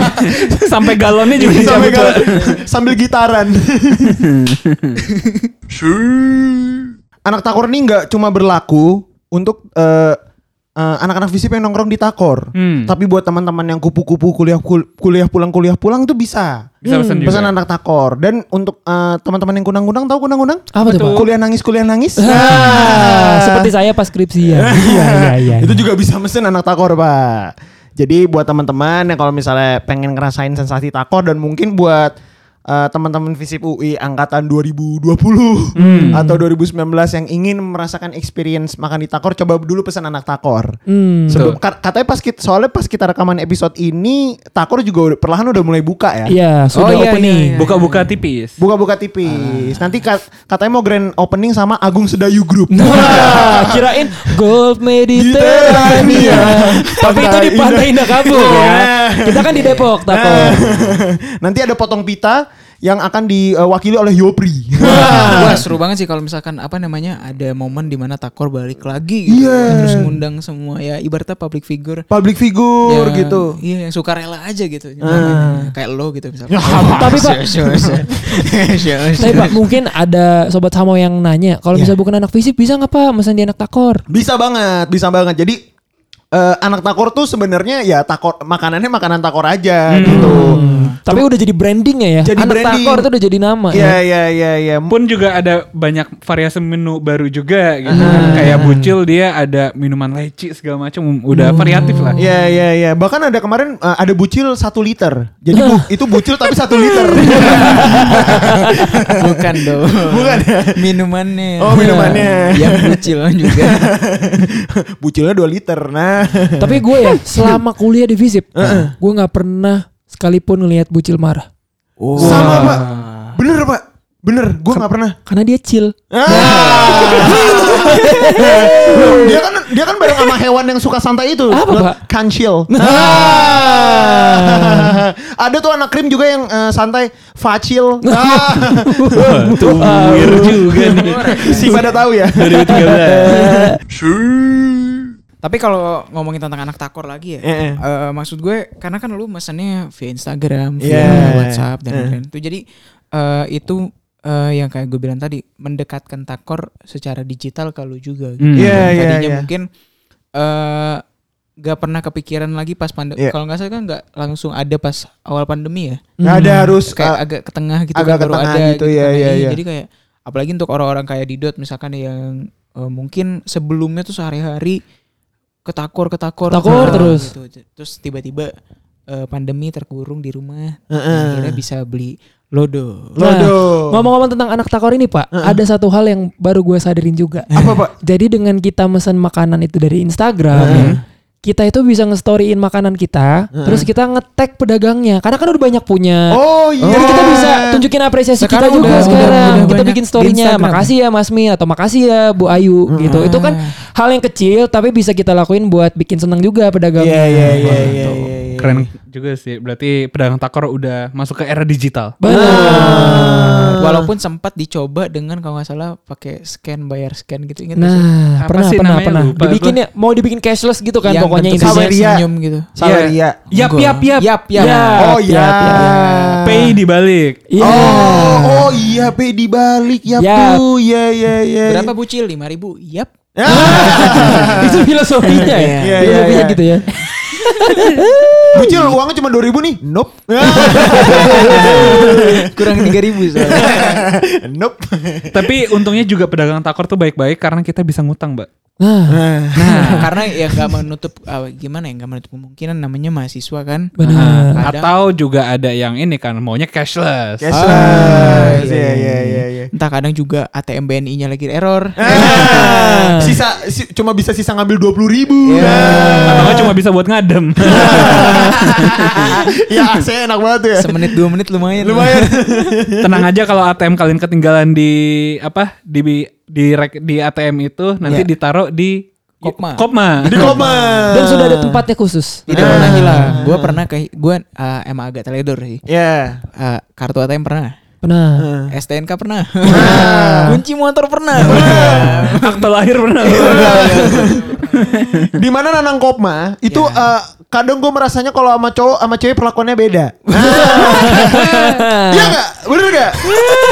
Sampai galonnya juga sambil, dicabut. sambil gitaran. Anak takor ini nggak cuma berlaku untuk eh, eh, anak-anak visip yang nongkrong di takor, Hmm. tapi buat teman-teman yang kupu-kupu kuliah kul- kuliah pulang kuliah pulang tuh bisa. Bisa pesan juga. Pesan anak takor dan untuk eh, teman-teman yang kunang-kunang tahu kunang-kunang? Apa tuh? Kuliah nangis kuliah nangis. Ah, seperti saya pas skripsian. Iya, iya, iya. Itu juga bisa mesen anak takor, Pak. Jadi buat teman-teman yang kalau misalnya pengen ngerasain sensasi takor dan mungkin buat eh, teman-teman Visip UI angkatan 2020 atau 2019 yang ingin merasakan experience makan di takor coba dulu pesan anak takor. Hmm. Sebelum, ka- katanya pas kita soalnya pas kita rekaman episode ini takor juga udah- perlahan udah mulai buka ya. Iya, sudah Oh, iya, opening. iya, iya. Buka-buka tipis. Buka-buka tipis. Nanti kat- katanya mau grand opening sama Agung Sedayu Group. Wah, kirain Golf Mediterania. Tapi itu di Pantai Indah Kapuk ya. Kita kan di Depok, takut. Nanti ada potong pita yang akan diwakili oleh Yopri. Wah seru banget sih kalau misalkan apa namanya ada momen di mana Takor balik lagi gitu. Iya. Terus ngundang semua ya ibaratnya public figure Public figure yang- gitu. Iya yang suka rela aja gitu. Ah. Kayak lo gitu misalkan. Tapi Pak, tapi Pak mungkin ada sobat Hamo yang nanya, kalau Iya. misalnya bukan anak fisip bisa nggak Pak mesen di anak takor? Bisa banget, bisa banget. Jadi eh, anak takor tuh sebenarnya ya takor makanannya makanan takor aja gitu. Tapi udah jadi brandingnya ya. Jadi anak branding. takor itu udah jadi nama Iya ya. iya iya iya. Pun juga ada banyak variasi menu baru juga gitu kan. Kayak bucil dia ada minuman leci segala macam udah variatif lah. Iya iya iya. Bahkan ada kemarin eh, ada bucil satu liter. Jadi bu- itu bucil tapi satu liter. Bukan dong. Bukan ya? Minumannya. Oh, minumannya. Yang kecil juga. Bucilnya 2 liter. Nah. Tapi gue ya selama kuliah di Visip, gue nggak pernah sekalipun ngelihat bucil marah. Sama pak. Bener pak. Bener. Gue nggak pernah. Karena dia chill. Ah. dia kan dia kan bareng sama hewan yang suka santai itu. Apa, Pak? Kancil. Ada tuh anak krim juga yang eh, santai, facil. Ah. Tuh juga nih. si pada tahu ya. 2013. Tapi kalau ngomongin tentang anak takor lagi ya, Eh, eh. eh, maksud gue karena kan lu mesennya via Instagram, via Yeah. WhatsApp dan lain-lain. Itu jadi eh, itu eh, yang kayak gue bilang tadi mendekatkan takor secara digital kalau juga. gitu. Hmm. Yang iya, Tadinya iya. mungkin eh gak pernah kepikiran lagi pas pandemi. Iya. Kalau nggak salah kan nggak langsung ada pas awal pandemi ya. Nggak ada harus Kayak eh, agak ke tengah gitu agak kan ke baru tengah ada gitu, iya, kan. iya, iya. Jadi kayak apalagi untuk orang-orang kayak Didot misalkan yang eh, mungkin sebelumnya tuh sehari-hari ketakor ketakor Ketakor Ah, terus. gitu. terus tiba-tiba eh, pandemi terkurung di rumah Heeh. akhirnya bisa beli lodo Nah, Lodo. ngomong-ngomong tentang anak takor ini pak, ada satu hal yang baru gue sadarin juga. Apa, Pak? Jadi dengan kita mesen makanan itu dari Instagram, kita itu bisa nge-storyin makanan kita, terus kita nge-tag pedagangnya. Karena kan udah banyak punya. Oh iya. Jadi kita bisa tunjukin apresiasi Sekarang kita juga udah- sekarang. udah- udah kita bikin storynya, makasih ya Mas Min atau makasih ya Bu Ayu gitu. Itu kan hal yang kecil tapi bisa kita lakuin buat bikin senang juga pedagangnya. Iya iya iya Gitu. iya. iya. Keren juga sih. Berarti pedagang takor udah masuk ke era digital. Benar. walaupun sempat dicoba dengan kalau nggak salah pakai scan bayar scan gitu ingat? Nah, Apa pernah sih pernah namanya? pernah. Lupa Dibikin ya, mau dibikin cashless gitu kan Yang pokoknya. Saweria. senyum gitu Saweria. Yap, yap, yap. yap yap Ya, Oh yap, iya. yap, yap. Pay dibalik. Iya. Oh, oh iya P dibalik ya Yap. tuh. Iya iya iya. berapa bucil lima ribu yap itu filosofinya ya. Iya, iya, Filosofinya iya. gitu ya. Bucil uangnya cuma 2000 nih. Nope. kurang tiga ribu soalnya nope. Tapi untungnya juga pedagang takor tuh baik-baik karena kita bisa ngutang, Mbak. Nah, Nah, karena ya nggak menutup ah, gimana ya nggak menutup kemungkinan namanya mahasiswa kan. benar. Nah, Kadang- atau juga ada yang ini kan maunya cashless. Cashless. Ah, Iya iya iya iya. Entah kadang juga ATM BNI-nya lagi error. Ah, sisa si- cuma bisa sisa ngambil 20 ribu. Atau nggak cuma bisa buat ngadem. ya saya enak banget ya. Semenit dua menit lumayan. Lumayan. Tenang aja kalau ATM kalian ketinggalan di apa di di rek- di ATM itu nanti Ya. ditaruh di Kopma. Kopma. Di koma. Dan sudah ada tempatnya khusus. Tidak pernah hilang. Gua pernah ke gua eh, emang agak teledor sih. Ya. Eh, kartu ATM pernah. Pernah. STNK pernah. Kunci motor pernah. Akte lahir pernah. Di mana Nanang Kopma itu eh, kadang gue merasanya kalau sama cowok sama cewek perlakuannya beda. Iya nggak? Bener nggak?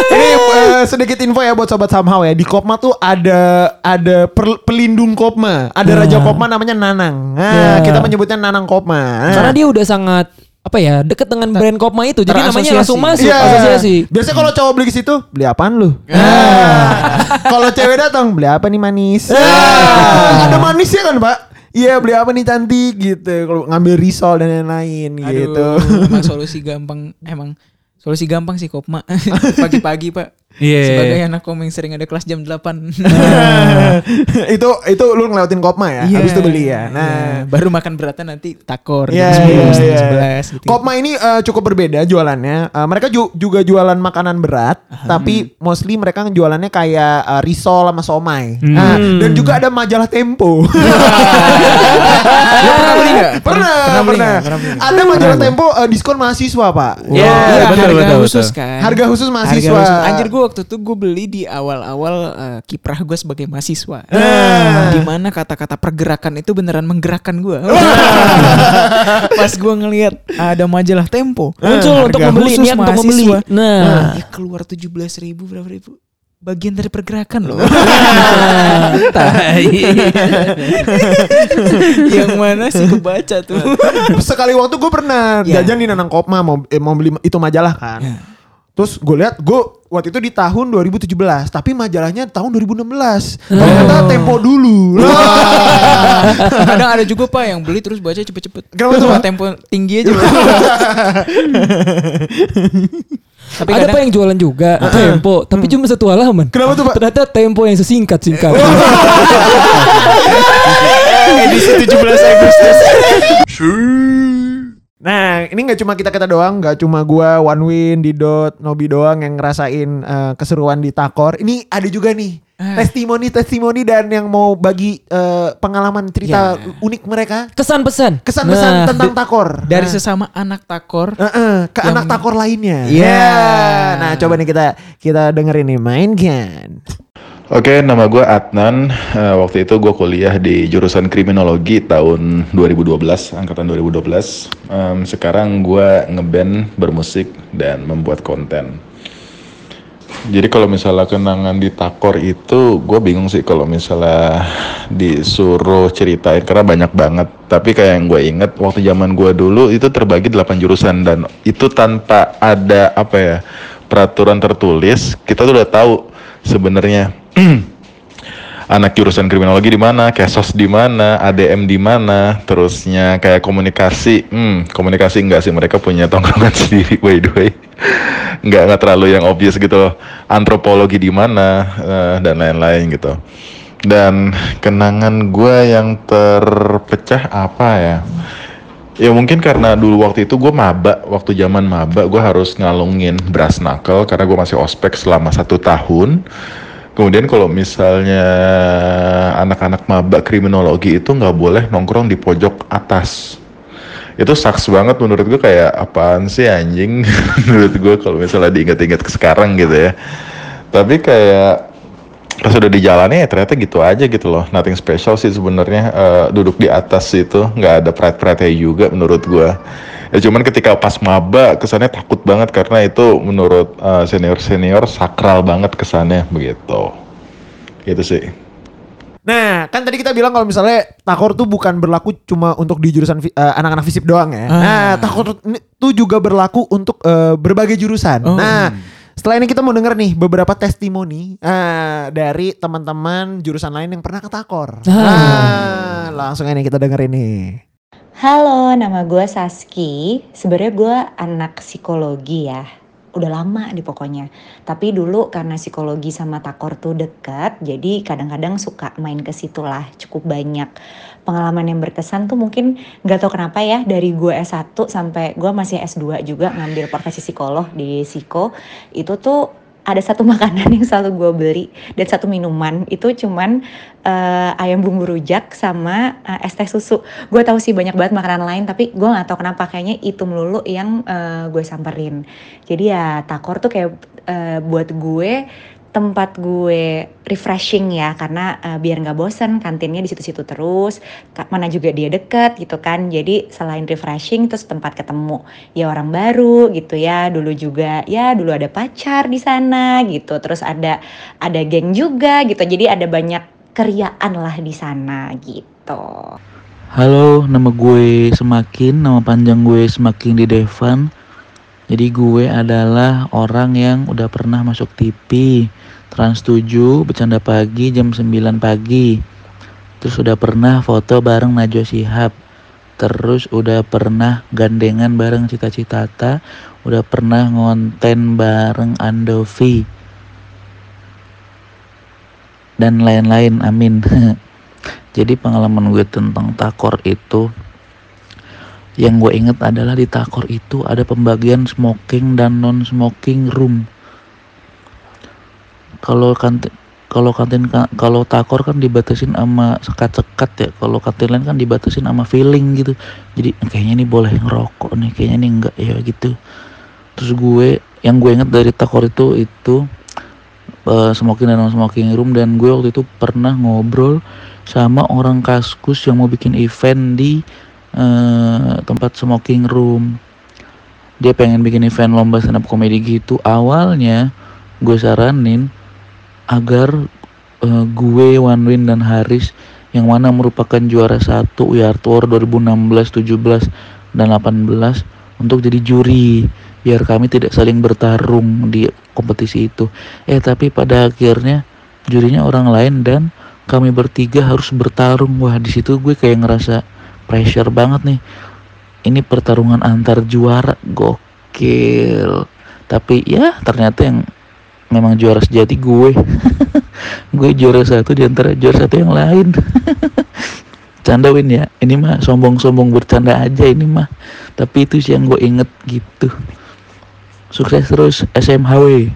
Ini eh, sedikit info ya buat sobat somehow ya. Di Kopma tuh ada ada per- pelindung Kopma. Ada raja Kopma namanya Nanang. Nah, Ya. kita menyebutnya Nanang Kopma. Nah. Karena dia udah sangat apa ya deket dengan brand Kopma itu, jadi namanya langsung masuk Iya. asosiasi. Biasanya kalau cowok beli ke situ, beli apaan lu? Nah. kalau cewek datang, beli apa nih manis? Ah, ada manisnya kan, Pak? Iya, beli apa nih cantik gitu. Kalau ngambil risol dan lain-lain gitu. Aduh, emang solusi gampang emang solusi gampang sih Kopma. Pagi-pagi, Pak. Iya. Sebagai anak komeng sering ada kelas jam 8. itu itu lu ngelewatin Kopma ya, Iya. habis itu beli ya. Nah, Iya, baru makan beratnya nanti takor Iya, jam 10, iya, setengah iya. 11 gitu. Kopma ini eh, cukup berbeda jualannya. Eh, mereka ju- juga jualan makanan berat, tapi mostly mereka jualannya kayak eh, risol sama somai. Nah, dan juga ada majalah Tempo. Lu pernah beli nggak? pernah, Pernah pernah. Pernah nggak? Ada majalah Tempo eh, diskon mahasiswa, Pak. Iya, Iya, betul, harga betul, khusus betul. kan. Harga khusus Harga mahasiswa. khusus. Anjir gue waktu itu gue beli di awal-awal eh, kiprah gue sebagai mahasiswa. Nah. Di mana kata-kata pergerakan itu beneran menggerakkan gue. Pas gue ngelihat ada majalah Tempo. Muncul harga untuk membeli, khusus niat untuk membeli. mahasiswa. Nah. Ya keluar 17 ribu berapa ribu. Bagian dari pergerakan loh. Tai. Yang mana sih kebaca tuh. Sekali waktu gue pernah Iya. jajan di Nanang Kopma mau eh, mau beli itu majalah kan. Iya. Terus gue lihat gue waktu itu di tahun 2017, tapi majalahnya tahun 2016. Ternyata Tempo dulu. Kadang ada juga pak yang beli terus baca cepet-cepet. Kenapa tuh, Pak? tempo tinggi aja. Pak. Tapi ada kadang apa yang jualan juga Tempo, tapi cuma satu halaman. Kenapa tuh, Pak? Ternyata Tempo yang sesingkat-singkat. edisi 17 Agustus. Nah, ini nggak cuma kita kita doang, nggak cuma gua, One Win, Didot, Nobi doang yang ngerasain eh, keseruan di Takor. Ini ada juga nih Ah. testimoni-testimoni dan yang mau bagi eh, pengalaman cerita Ya. unik mereka, Kesan-pesan. kesan-pesan Nah, tentang Takor. Dari Nah. sesama anak takor. Eh, eh, ke Yang- anak takor lainnya. Iya. Ya. Nah, coba nih kita kita dengerin nih mainkan. Oke, nama gue Adnan. Eh, waktu itu gue kuliah di jurusan kriminologi tahun 2012, angkatan 2012. Em, sekarang gue ngeband, bermusik, dan membuat konten. Jadi kalau misalnya kenangan di Takor itu, gue bingung sih kalau misalnya disuruh ceritain karena banyak banget. Tapi kayak yang gue inget waktu zaman gue dulu itu terbagi 8 jurusan dan itu tanpa ada apa ya peraturan tertulis, kita tuh udah tahu sebenarnya anak jurusan kriminologi di mana, kesos di mana, ADM di mana, terusnya kayak komunikasi, hmm, komunikasi enggak sih? Mereka punya tongkrongan sendiri by the way, nggak nggak terlalu yang obvious gitu loh, antropologi di mana? Eh, dan lain-lain gitu. Dan kenangan gue yang terpecah apa ya? Ya mungkin karena dulu waktu itu gue maba, waktu zaman maba gue harus ngalungin brass knuckle karena gue masih ospek selama satu tahun. Kemudian kalau misalnya anak-anak maba kriminologi itu nggak boleh nongkrong di pojok atas. Itu saks banget menurut gue kayak apaan sih anjing menurut gue kalau misalnya diingat-ingat ke sekarang gitu ya. Tapi kayak pas udah dijalani ya ternyata gitu aja gitu loh nothing special sih sebenarnya Eh, duduk di atas itu nggak ada pride pride juga menurut gua ya cuman ketika pas maba kesannya takut banget karena itu menurut senior senior sakral banget kesannya begitu gitu sih Nah, kan tadi kita bilang kalau misalnya takor tuh bukan berlaku cuma untuk di jurusan eh, anak-anak fisip doang ya. Nah, takor tuh juga berlaku untuk eh, berbagai jurusan. Nah, setelah ini kita mau denger nih beberapa testimoni eh, dari teman-teman jurusan lain yang pernah ke takor. Nah, langsung ini kita denger ini. Halo, nama gue Saski. Sebenarnya gue anak psikologi ya. Udah lama di pokoknya. Tapi dulu karena psikologi sama takor tuh dekat, jadi kadang-kadang suka main ke situ lah. Cukup banyak pengalaman yang berkesan tuh mungkin nggak tahu kenapa ya dari gue S1 sampai gue masih S2 juga ngambil profesi psikolog di Psiko. Itu tuh ada satu makanan yang selalu gue beli dan satu minuman itu cuman eh, ayam bumbu rujak sama eh, es teh susu. Gue tahu sih banyak banget makanan lain tapi gue nggak tahu kenapa kayaknya itu melulu yang eh, gue samperin. Jadi ya takor tuh kayak eh, buat gue tempat gue refreshing ya karena eh, biar nggak bosen kantinnya di situ-situ terus mana juga dia deket gitu kan. Jadi selain refreshing terus tempat ketemu ya orang baru gitu ya. Dulu juga ya dulu ada pacar di sana gitu terus ada ada geng juga gitu. Jadi ada banyak keriaan lah di sana gitu. Halo, nama gue Semakin, nama panjang gue Semakin di Devan. Jadi gue adalah orang yang udah pernah masuk TV, Trans 7, bercanda pagi jam 9 pagi. Terus udah pernah foto bareng Najwa Shihab. Terus udah pernah gandengan bareng Cita Citata, udah pernah ngonten bareng Andovi. Dan lain-lain, amin. Jadi pengalaman gue tentang takor itu yang gue inget adalah di takor itu ada pembagian smoking dan non smoking room. Kalau kantin kalau kantin kalau takor kan dibatasin sama sekat-sekat ya. Kalau kantin lain kan dibatasin sama feeling gitu. Jadi kayaknya ini boleh ngerokok nih, kayaknya ini enggak ya gitu. Terus gue yang gue inget dari takor itu itu eh, smoking dan non smoking room dan gue waktu itu pernah ngobrol sama orang kaskus yang mau bikin event di eh, tempat smoking room dia pengen bikin event lomba stand up comedy gitu awalnya gue saranin agar eh, gue One Win dan Haris yang mana merupakan juara satu We Are Tour 2016, 17 dan 18 untuk jadi juri biar kami tidak saling bertarung di kompetisi itu. Eh tapi pada akhirnya jurinya orang lain dan kami bertiga harus bertarung. Wah di situ gue kayak ngerasa pressure banget nih. Ini pertarungan antar juara gokil. Tapi ya ternyata yang memang juara sejati gue. Gue juara satu di antara juara satu yang lain. Canda Win ya. Ini mah sombong-sombong bercanda aja ini mah. Tapi itu sih yang gue inget gitu. Sukses terus SMHW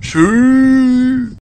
Shoo.